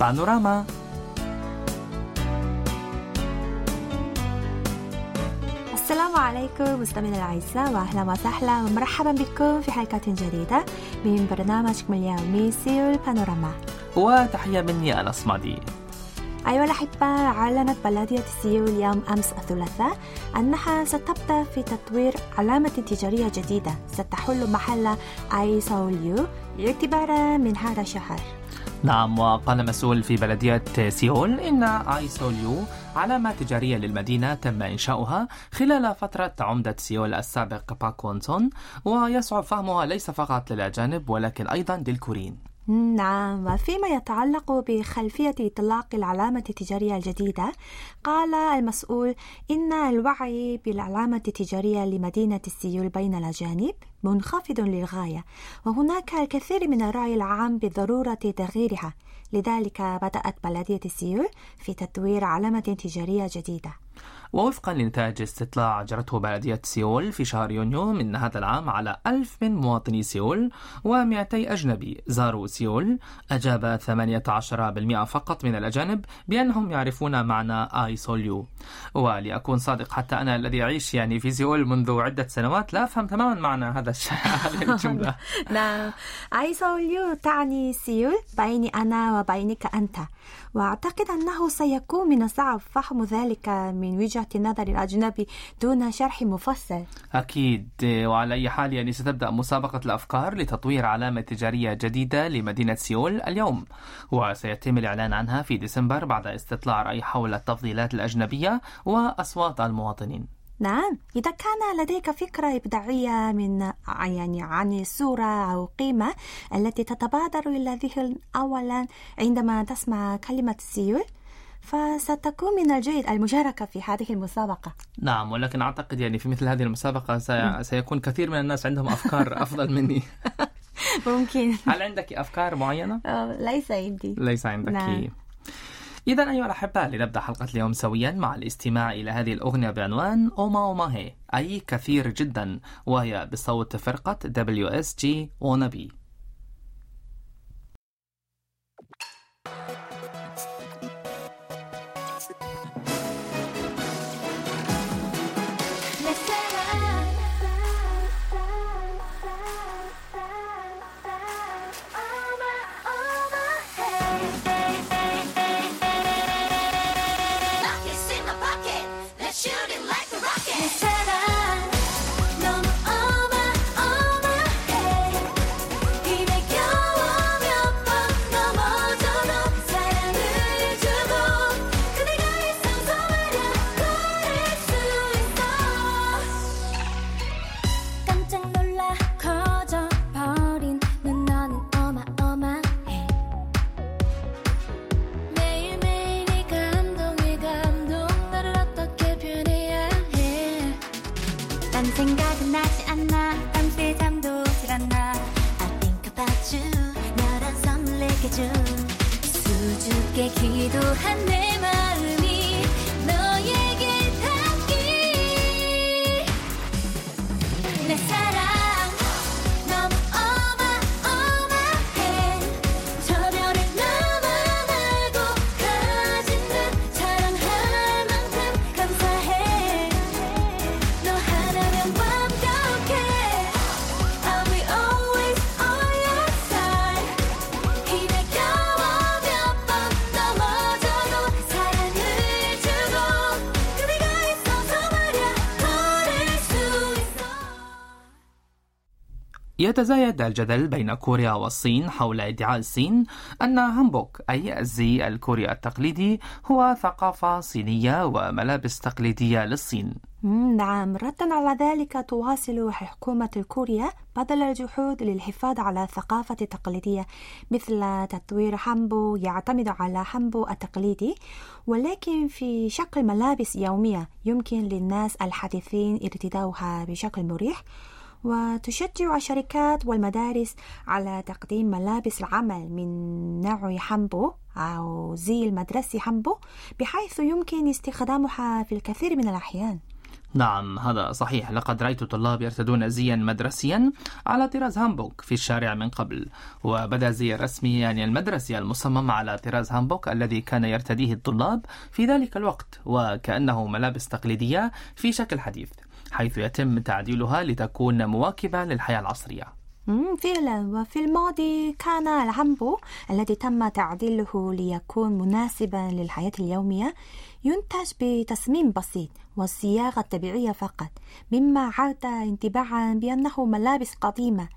بانوراما السلام عليكم مستمعينا الأعزاء وأهلا وسهلا ومرحبا بكم في حلقة جديدة من برنامجكم اليومي سيول بانوراما وتحية مني أنا صمادي أيها الأحبة أعلنت بلدية سيول يوم أمس الثلاثاء أنها ستبدأ في تطوير علامة تجارية جديدة ستحل محل I Seoul U اعتبارا من هذا الشهر نعم وقال مسؤول في بلدية سيول إن I Seoul U علامة تجارية للمدينة تم إنشاؤها خلال فترة عمدة سيول السابق باك وونسون ويصعب فهمها ليس فقط للأجانب ولكن أيضا للكوريين. نعم وفيما يتعلق بخلفية إطلاق العلامة التجارية الجديدة قال المسؤول إن الوعي بالعلامة التجارية لمدينة سيول بين الأجانب منخفض للغاية وهناك الكثير من الرأي العام بضرورة تغييرها لذلك بدأت بلدية سيول في تطوير علامة تجارية جديدة. ووفقا لنتائج استطلاع أجرته بلدية سيول في شهر يونيو من هذا العام على ألف من مواطني سيول و200 أجنبي زاروا سيول. أجاب 18% فقط من الأجانب بأنهم يعرفون معنى I Seoul U ولأكون صادق حتى أنا الذي أعيش يعني في سيول منذ عدة سنوات لا أفهم تماما معنى هذا هذه الجملة. نعم. I Seoul U تعني سيول بيني أنا وبينك أنت. وأعتقد أنه سيكون من الصعب فهم ذلك من وجهة نظر الأجنبي دون شرح مفصل. أكيد وعلى أي حال يعني ستبدأ مسابقة الأفكار لتطوير علامة تجارية جديدة لمدينة سيول اليوم وسيتم الإعلان عنها في ديسمبر بعد استطلاع رأي حول التفضيلات الأجنبية وأصوات المواطنين. نعم إذا كان لديك فكرة إبداعية من يعني عن صورة أو قيمة التي تتبادر إلى الذهن أولا عندما تسمع كلمة سيول فستكون من الجيد المشاركة في هذه المسابقة. نعم ولكن أعتقد يعني في مثل هذه المسابقة سي... سيكون كثير من الناس عندهم أفكار أفضل مني. ممكن. هل عندك أفكار معينة؟ آه، ليس عندي. ليس عندك. نعم. إذا أيها الأحباء لنبدأ حلقة اليوم سويا مع الاستماع إلى هذه الأغنية بعنوان أوما أوما هي أي كثير جدا وهي بصوت فرقة WSG Wannabe. يتزايد الجدل بين كوريا والصين حول ادعاء الصين أن هامبوك أي الزي الكوري التقليدي هو ثقافة صينية وملابس تقليدية للصين. نعم. ردا على ذلك تواصل حكومة الكوريا بذل الجهود للحفاظ على الثقافة التقليدية مثل تطوير حامبو يعتمد على حامبو التقليدي. ولكن في شكل ملابس يومية يمكن للناس الحديثين ارتداؤها بشكل مريح. وتشجع الشركات والمدارس على تقديم ملابس العمل من نوع حامبو أو زي المدرسي حامبو بحيث يمكن استخدامها في الكثير من الأحيان. نعم هذا صحيح. لقد رأيت طلاب يرتدون زيا مدرسيا على طراز هامبوك في الشارع من قبل وبدأ الزي الرسمي يعني المدرسي المصمم على طراز هامبوك الذي كان يرتديه الطلاب في ذلك الوقت وكأنه ملابس تقليدية في شكل حديث. حيث يتم تعديلها لتكون مواكبة للحياة العصرية. فعلا وفي الماضي كان الهامبو الذي تم تعديله ليكون مناسبا للحياة اليومية ينتج بتصميم بسيط والصياغة الطبيعية فقط مما عاد انطباعا بأنه ملابس قديمة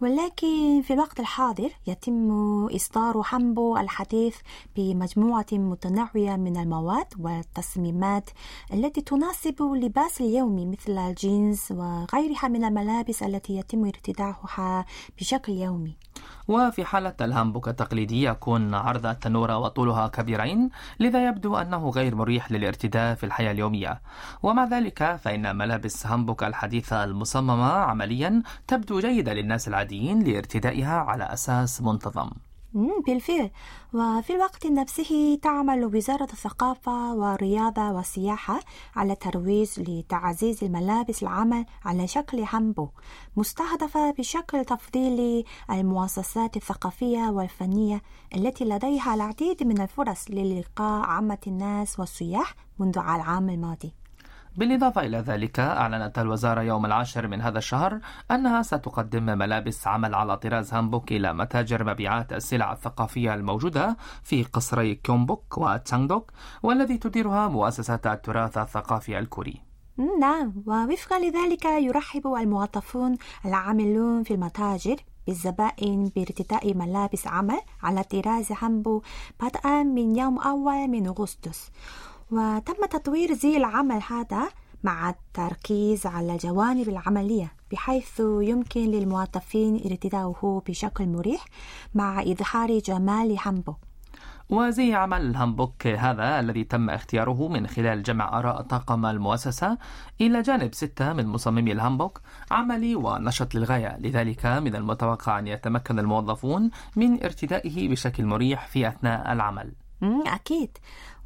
ولكن في الوقت الحاضر يتم إصدار هامبو الحديث بمجموعة متنوعة من المواد والتصميمات التي تناسب اللباس اليومي مثل الجينز وغيرها من الملابس التي يتم ارتداؤها بشكل يومي. وفي حالة الهانبوك التقليدي يكون عرض التنورة وطولها كبيرين لذا يبدو أنه غير مريح للارتداء في الحياة اليومية. ومع ذلك فإن ملابس هانبوك الحديثة المصممة عمليا تبدو جيدة للناس العاديين لارتدائها على أساس منتظم. بالفعل. وفي الوقت نفسه تعمل وزارة الثقافة والرياضة والسياحة على ترويج لتعزيز الملابس العمل على شكل هامبو مستهدفة بشكل تفضيلي المؤسسات الثقافية والفنية التي لديها العديد من الفرص للقاء عامة الناس والسياح منذ العام الماضي. بالإضافة إلى ذلك أعلنت الوزارة يوم العاشر من هذا الشهر أنها ستقدم ملابس عمل على طراز هامبوك إلى متاجر مبيعات السلع الثقافية الموجودة في قصري كيونبوك وتشانغدوك والذي تديرها مؤسسة التراث الثقافي الكوري. نعم ووفقا لذلك يرحب الموظفون العاملون في المتاجر بالزبائن بارتداء ملابس عمل على طراز هامبو بدءا من يوم أول من أغسطس. وتم تطوير زي العمل هذا مع التركيز على الجوانب العملية بحيث يمكن للموظفين ارتداؤه بشكل مريح مع إظهار جمال هانبوك وزي عمل الهانبوك هذا الذي تم اختياره من خلال جمع آراء طاقم المؤسسة إلى جانب ستة من مصممي الهانبوك عملي ونشط للغاية. لذلك من المتوقع أن يتمكن الموظفون من ارتدائه بشكل مريح في أثناء العمل. أكيد.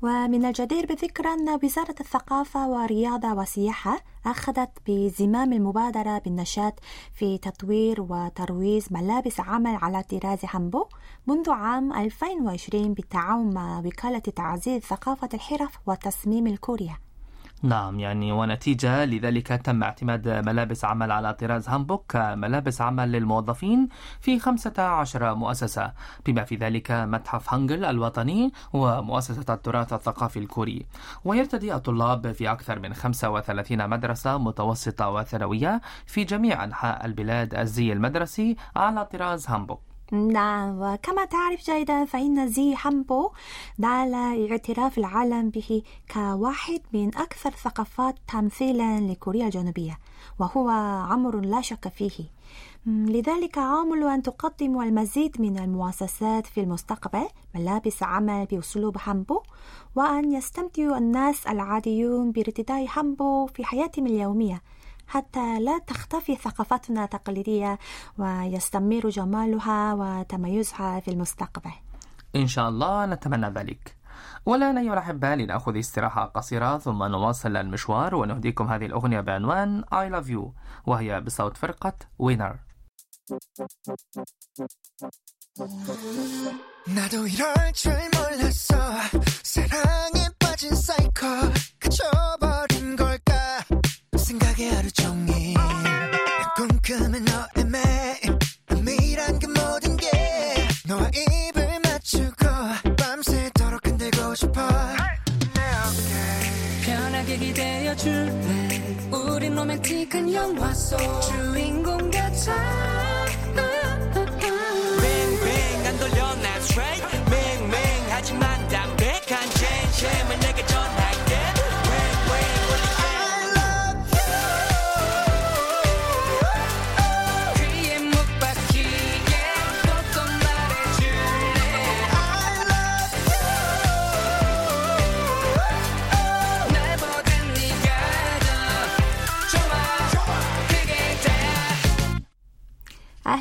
ومن الجدير بذكر أن وزارة الثقافة والرياضة والسياحة أخذت بزمام المبادرة بالنشاط في تطوير وترويج ملابس عمل على طراز هانبوك منذ عام 2020 بالتعاون مع وكالة تعزيز ثقافة الحرف والتصميم الكورية نعم يعني ونتيجة لذلك تم اعتماد ملابس عمل على طراز هانبوك كملابس عمل للموظفين في 15 مؤسسة. بما في ذلك متحف هانغل الوطني ومؤسسة التراث الثقافي الكوري. ويرتدي الطلاب في أكثر من 35 مدرسة متوسطة وثانوية في جميع أنحاء البلاد الزي المدرسي على طراز هامبوك. نعم وكما تعرف جيدا فإن زي هامبو نال اعتراف العالم به كواحد من أكثر ثقافات تمثيلا لكوريا الجنوبية وهو أمر لا شك فيه. لذلك آمل أن تقدم المزيد من المؤسسات في المستقبل ملابس عمل بأسلوب هامبو وأن يستمتع الناس العاديون بارتداء هامبو في حياتهم اليومية. حتى لا تختفي ثقافتنا التقليدية ويستمر جمالها وتميزها في المستقبل إن شاء الله نتمنى ذلك والآن أيها الأحبة لنأخذ استراحة قصيرة ثم نواصل المشوار ونهديكم هذه الأغنية بعنوان I Love You وهي بصوت فرقة وينر 나도 이럴 줄 몰랐어 사랑에 빠진 사이코 그쳐버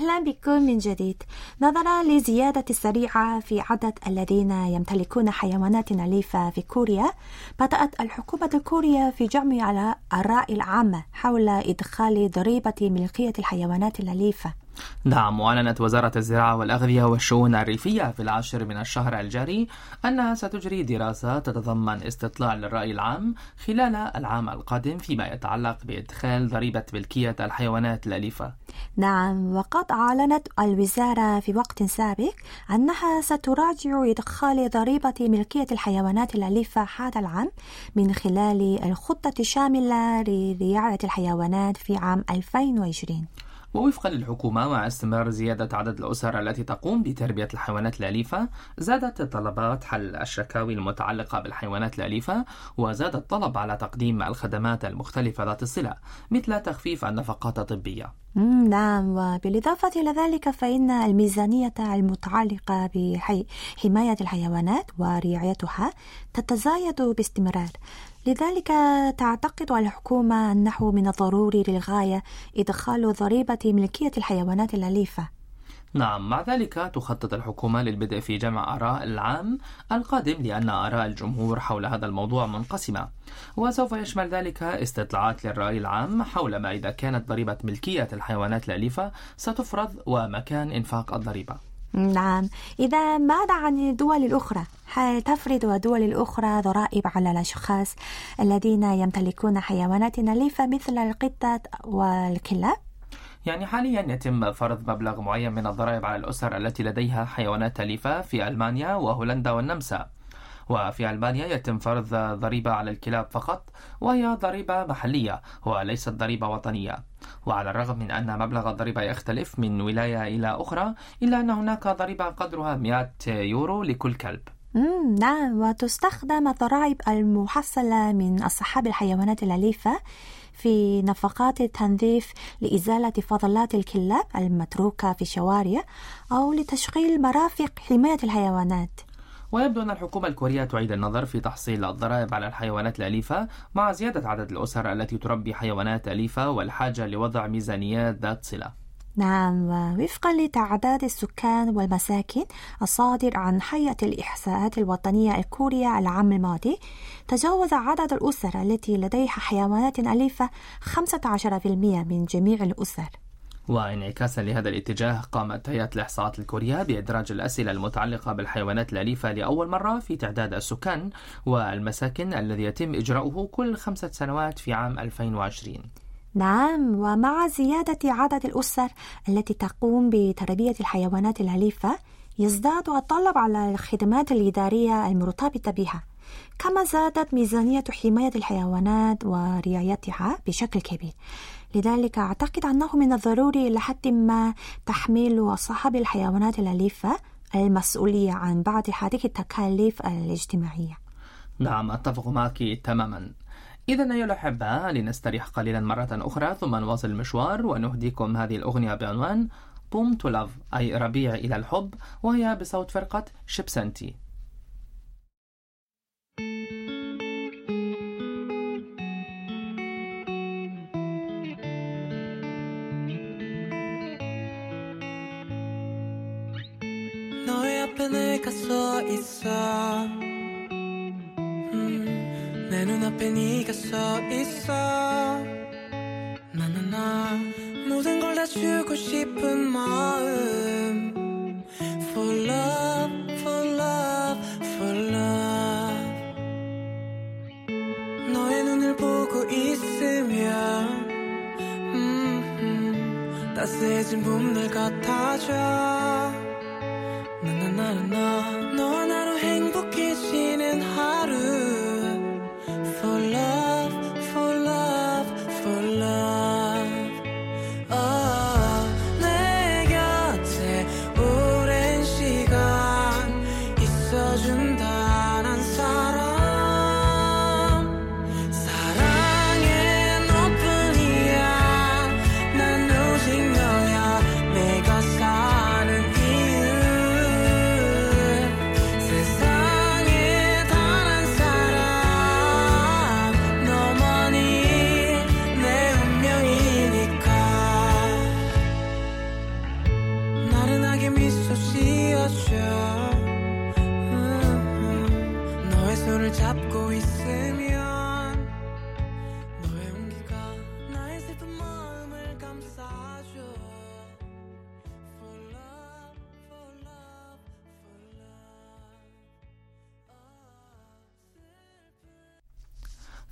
أهلا بكم من جديد. نظرا لزيادة السريعة في عدد الذين يمتلكون حيوانات أليفة في كوريا بدأت الحكومة الكورية في جمع على الرأي العامة حول إدخال ضريبة ملكية الحيوانات الأليفة نعم وأعلنت وزارة الزراعة والأغذية والشؤون الريفية في العاشر من الشهر الجاري أنها ستجري دراسة تتضمن استطلاع للرأي العام خلال العام القادم فيما يتعلق بإدخال ضريبة ملكية الحيوانات الأليفة نعم وقد أعلنت الوزارة في وقت سابق أنها ستراجع إدخال ضريبة ملكية الحيوانات الأليفة هذا العام من خلال الخطة الشاملة لرعاية الحيوانات في عام 2020 ووفقا للحكومة مع استمرار زيادة عدد الأسر التي تقوم بتربية الحيوانات الأليفة زادت طلبات حل الشكاوي المتعلقة بالحيوانات الأليفة وزاد الطلب على تقديم الخدمات المختلفة ذات الصلة مثل تخفيف النفقات الطبية. نعم. وبالإضافة إلى ذلك فإن الميزانية المتعلقة بحماية الحيوانات ورعايتها تتزايد باستمرار. لذلك تعتقد الحكومة أنه من الضروري للغاية إدخال ضريبة ملكية الحيوانات الأليفة نعم مع ذلك تخطط الحكومة للبدء في جمع آراء العام القادم لأن آراء الجمهور حول هذا الموضوع منقسمة وسوف يشمل ذلك استطلاعات للرأي العام حول ما إذا كانت ضريبة ملكية الحيوانات الأليفة ستفرض ومكان إنفاق الضريبة نعم إذا ماذا عن الدول الأخرى؟ هل تفرض الدول الأخرى ضرائب على الأشخاص الذين يمتلكون حيوانات أليفة مثل القطة والكلاب؟ يعني حاليا يتم فرض مبلغ معين من الضرائب على الأسر التي لديها حيوانات أليفة في ألمانيا وهولندا والنمسا. وفي ألمانيا يتم فرض ضريبة على الكلاب فقط وهي ضريبة محلية وليست ضريبة وطنية. وعلى الرغم من أن مبلغ الضريبة يختلف من ولاية إلى أخرى إلا أن هناك ضريبة قدرها 100 يورو لكل كلب. نعم وتستخدم الضرائب المحصلة من أصحاب الحيوانات الأليفة في نفقات التنظيف لإزالة فضلات الكلاب المتروكة في الشوارع أو لتشغيل مرافق حماية الحيوانات. ويبدو أن الحكومة الكورية تعيد النظر في تحصيل الضرائب على الحيوانات الأليفة مع زيادة عدد الأسر التي تربي حيوانات أليفة والحاجة لوضع ميزانيات ذات صلة. نعم ووفقا لتعداد السكان والمساكن الصادر عن هيئة الإحصاءات الوطنية الكورية العام الماضي تجاوز عدد الأسر التي لديها حيوانات أليفة 15% من جميع الأسر. وانعكاسا لهذا الاتجاه قامت هيئة الإحصاءات الكورية بإدراج الأسئلة المتعلقة بالحيوانات الأليفة لأول مرة في تعداد السكان والمساكن الذي يتم إجراؤه كل خمسة سنوات في عام 2020 نعم ومع زيادة عدد الأسر التي تقوم بتربية الحيوانات الأليفة يزداد الطلب على الخدمات الإدارية المرتبطة بها. كما زادت ميزانية حماية الحيوانات ورعايتها بشكل كبير. لذلك أعتقد أنه من الضروري إلى حد ما تحميل أصحاب الحيوانات الأليفة المسؤولية عن بعض هذه التكاليف الاجتماعية. نعم أتفق معك تماما. إذا أيها الأحبة لنستريح قليلا مرة أخرى ثم نواصل المشوار ونهديكم هذه الأغنية بعنوان 봄 to love أي ربيع إلى الحب وهي بصوت فرقة شيبسنتشي. No isa 눈앞에 네가 서 있어. 나나나. 모든 걸 다 주고 싶은 마음. For love, for love, for love. 너의 눈을 보고 있으면 음, 따스해진 봄날 같아져. 나나나나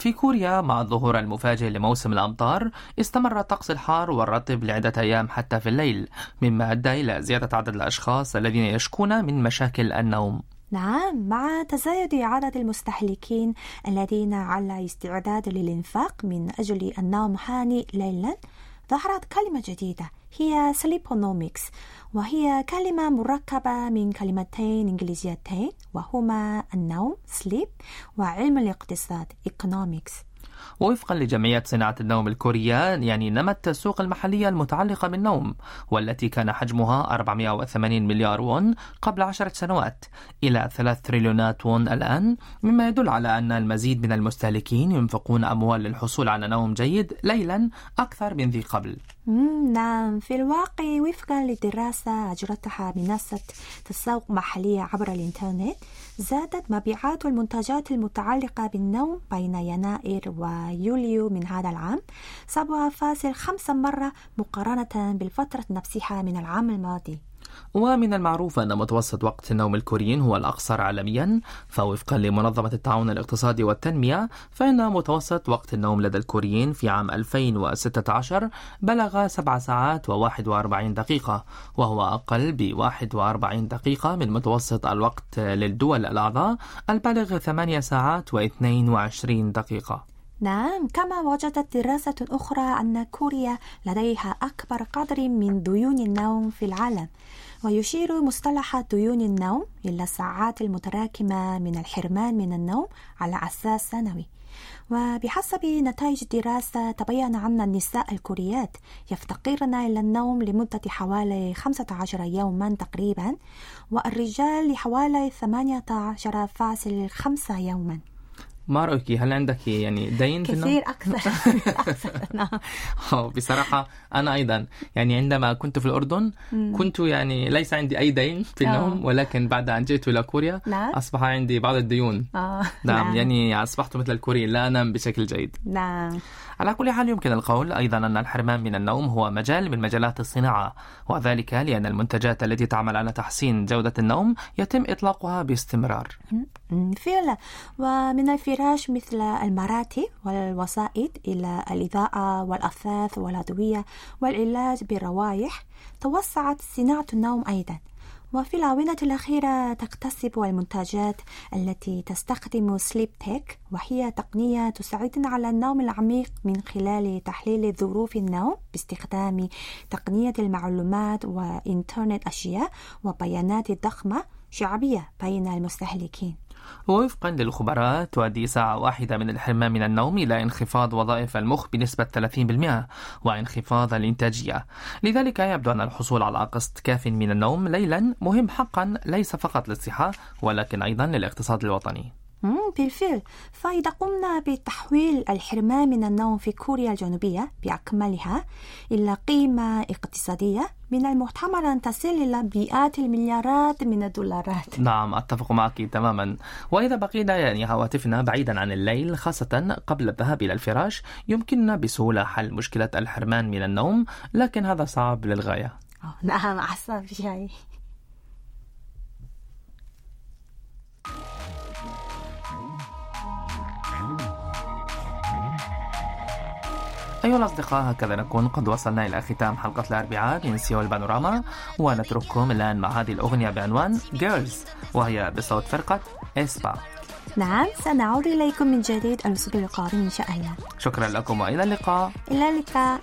في كوريا مع الظهور المفاجئ لموسم الأمطار استمر الطقس الحار والرطب لعدة أيام حتى في الليل مما أدى إلى زيادة عدد الأشخاص الذين يشكون من مشاكل النوم. نعم مع تزايد عدد المستهلكين الذين على استعداد للإنفاق من أجل النوم هانئ ليلا ظهرت كلمة جديدة هي سليبونوميكس وهي كلمة مركبة من كلمتين إنجليزيتين وهما النوم sleep. وعلم الاقتصاد economics. ووفقا لجمعية صناعة النوم الكورية يعني نمت السوق المحلية المتعلقة بالنوم والتي كان حجمها 480 مليار وون قبل عشرة سنوات إلى 3 تريليونات وون الآن. مما يدل على أن المزيد من المستهلكين ينفقون أموال للحصول على نوم جيد ليلا أكثر من ذي قبل. نعم. في الواقع وفقا لدراسة أجرتها منصة تسوق محلية عبر الإنترنت زادت مبيعات المنتجات المتعلقة بالنوم بين يناير ويوليو من هذا العام 7.5 مرة مقارنة بالفترة نفسها من العام الماضي. ومن المعروف أن متوسط وقت النوم الكوريين هو الأقصر عالميا فوفقا لمنظمة التعاون الاقتصادي والتنمية فإن متوسط وقت النوم لدى الكوريين في عام 2016 بلغ 7 ساعات و41 دقيقة وهو أقل ب 41 دقيقة من متوسط الوقت للدول الأعضاء البالغ 8 ساعات و22 دقيقة. نعم كما وجدت دراسة أخرى أن كوريا لديها أكبر قدر من ديون النوم في العالم ويشير مصطلح ديون النوم إلى الساعات المتراكمة من الحرمان من النوم على أساس سنوي. وبحسب نتائج دراسة تبين أن النساء الكوريات يفتقرن إلى النوم لمدة حوالي 15 يوما تقريبا والرجال لحوالي 18.5 يوما. ما رأيك هل عندك يعني دين في النوم؟ كثير أكثر. أكثر. نعم. بصراحة أنا أيضا. يعني عندما كنت في الأردن كنت يعني ليس عندي أي دين في النوم آه. ولكن بعد أن جئت إلى كوريا نعم. أصبح عندي بعض الديون. آه، نعم يعني أصبحت مثل الكوري لا أنام بشكل جيد. نعم. على كل حال يمكن القول أيضا أن الحرمان من النوم هو مجال من مجالات الصناعة وذلك لأن المنتجات التي تعمل على تحسين جودة النوم يتم إطلاقها باستمرار. فعلا. ومن الفراش مثل المراتب والوسائد إلى الإضاءة والأثاث والأدوية والعلاج بالروائح توسعت صناعة النوم أيضا. وفي الآونة الأخيرة تكتسب المنتجات التي تستخدم سليب تيك وهي تقنية تساعدنا على النوم العميق من خلال تحليل ظروف النوم باستخدام تقنية المعلومات وإنترنت أشياء وبيانات ضخمة شعبية بين المستهلكين. ووفقا للخبراء تؤدي ساعة واحدة من الحرمان من النوم إلى انخفاض وظائف المخ بنسبة 30% وانخفاض الإنتاجية. لذلك يبدو أن الحصول على قسط كاف من النوم ليلا مهم حقا ليس فقط للصحة ولكن أيضا للاقتصاد الوطني. بالفعل. فإذا قمنا بتحويل الحرمان من النوم في كوريا الجنوبية بأكملها إلى قيمة اقتصادية من المحتمل أن تصل إلى مئات المليارات من الدولارات. نعم أتفق معك تماما. وإذا بقينا يعني هواتفنا بعيدا عن الليل خاصة قبل الذهاب إلى الفراش يمكننا بسهولة حل مشكلة الحرمان من النوم لكن هذا صعب للغاية. نعم أحسن شيء أيها الأصدقاء هكذا نكون قد وصلنا إلى ختام حلقة الأربعاء من سيول بانوراما ونترككم الآن مع هذه الأغنية بعنوان Girls وهي بصوت فرقة إسبا. نعم سنعود إليكم من جديد الأسبوع القادم إن شاء الله. شكرا لكم وإلى اللقاء. إلى اللقاء.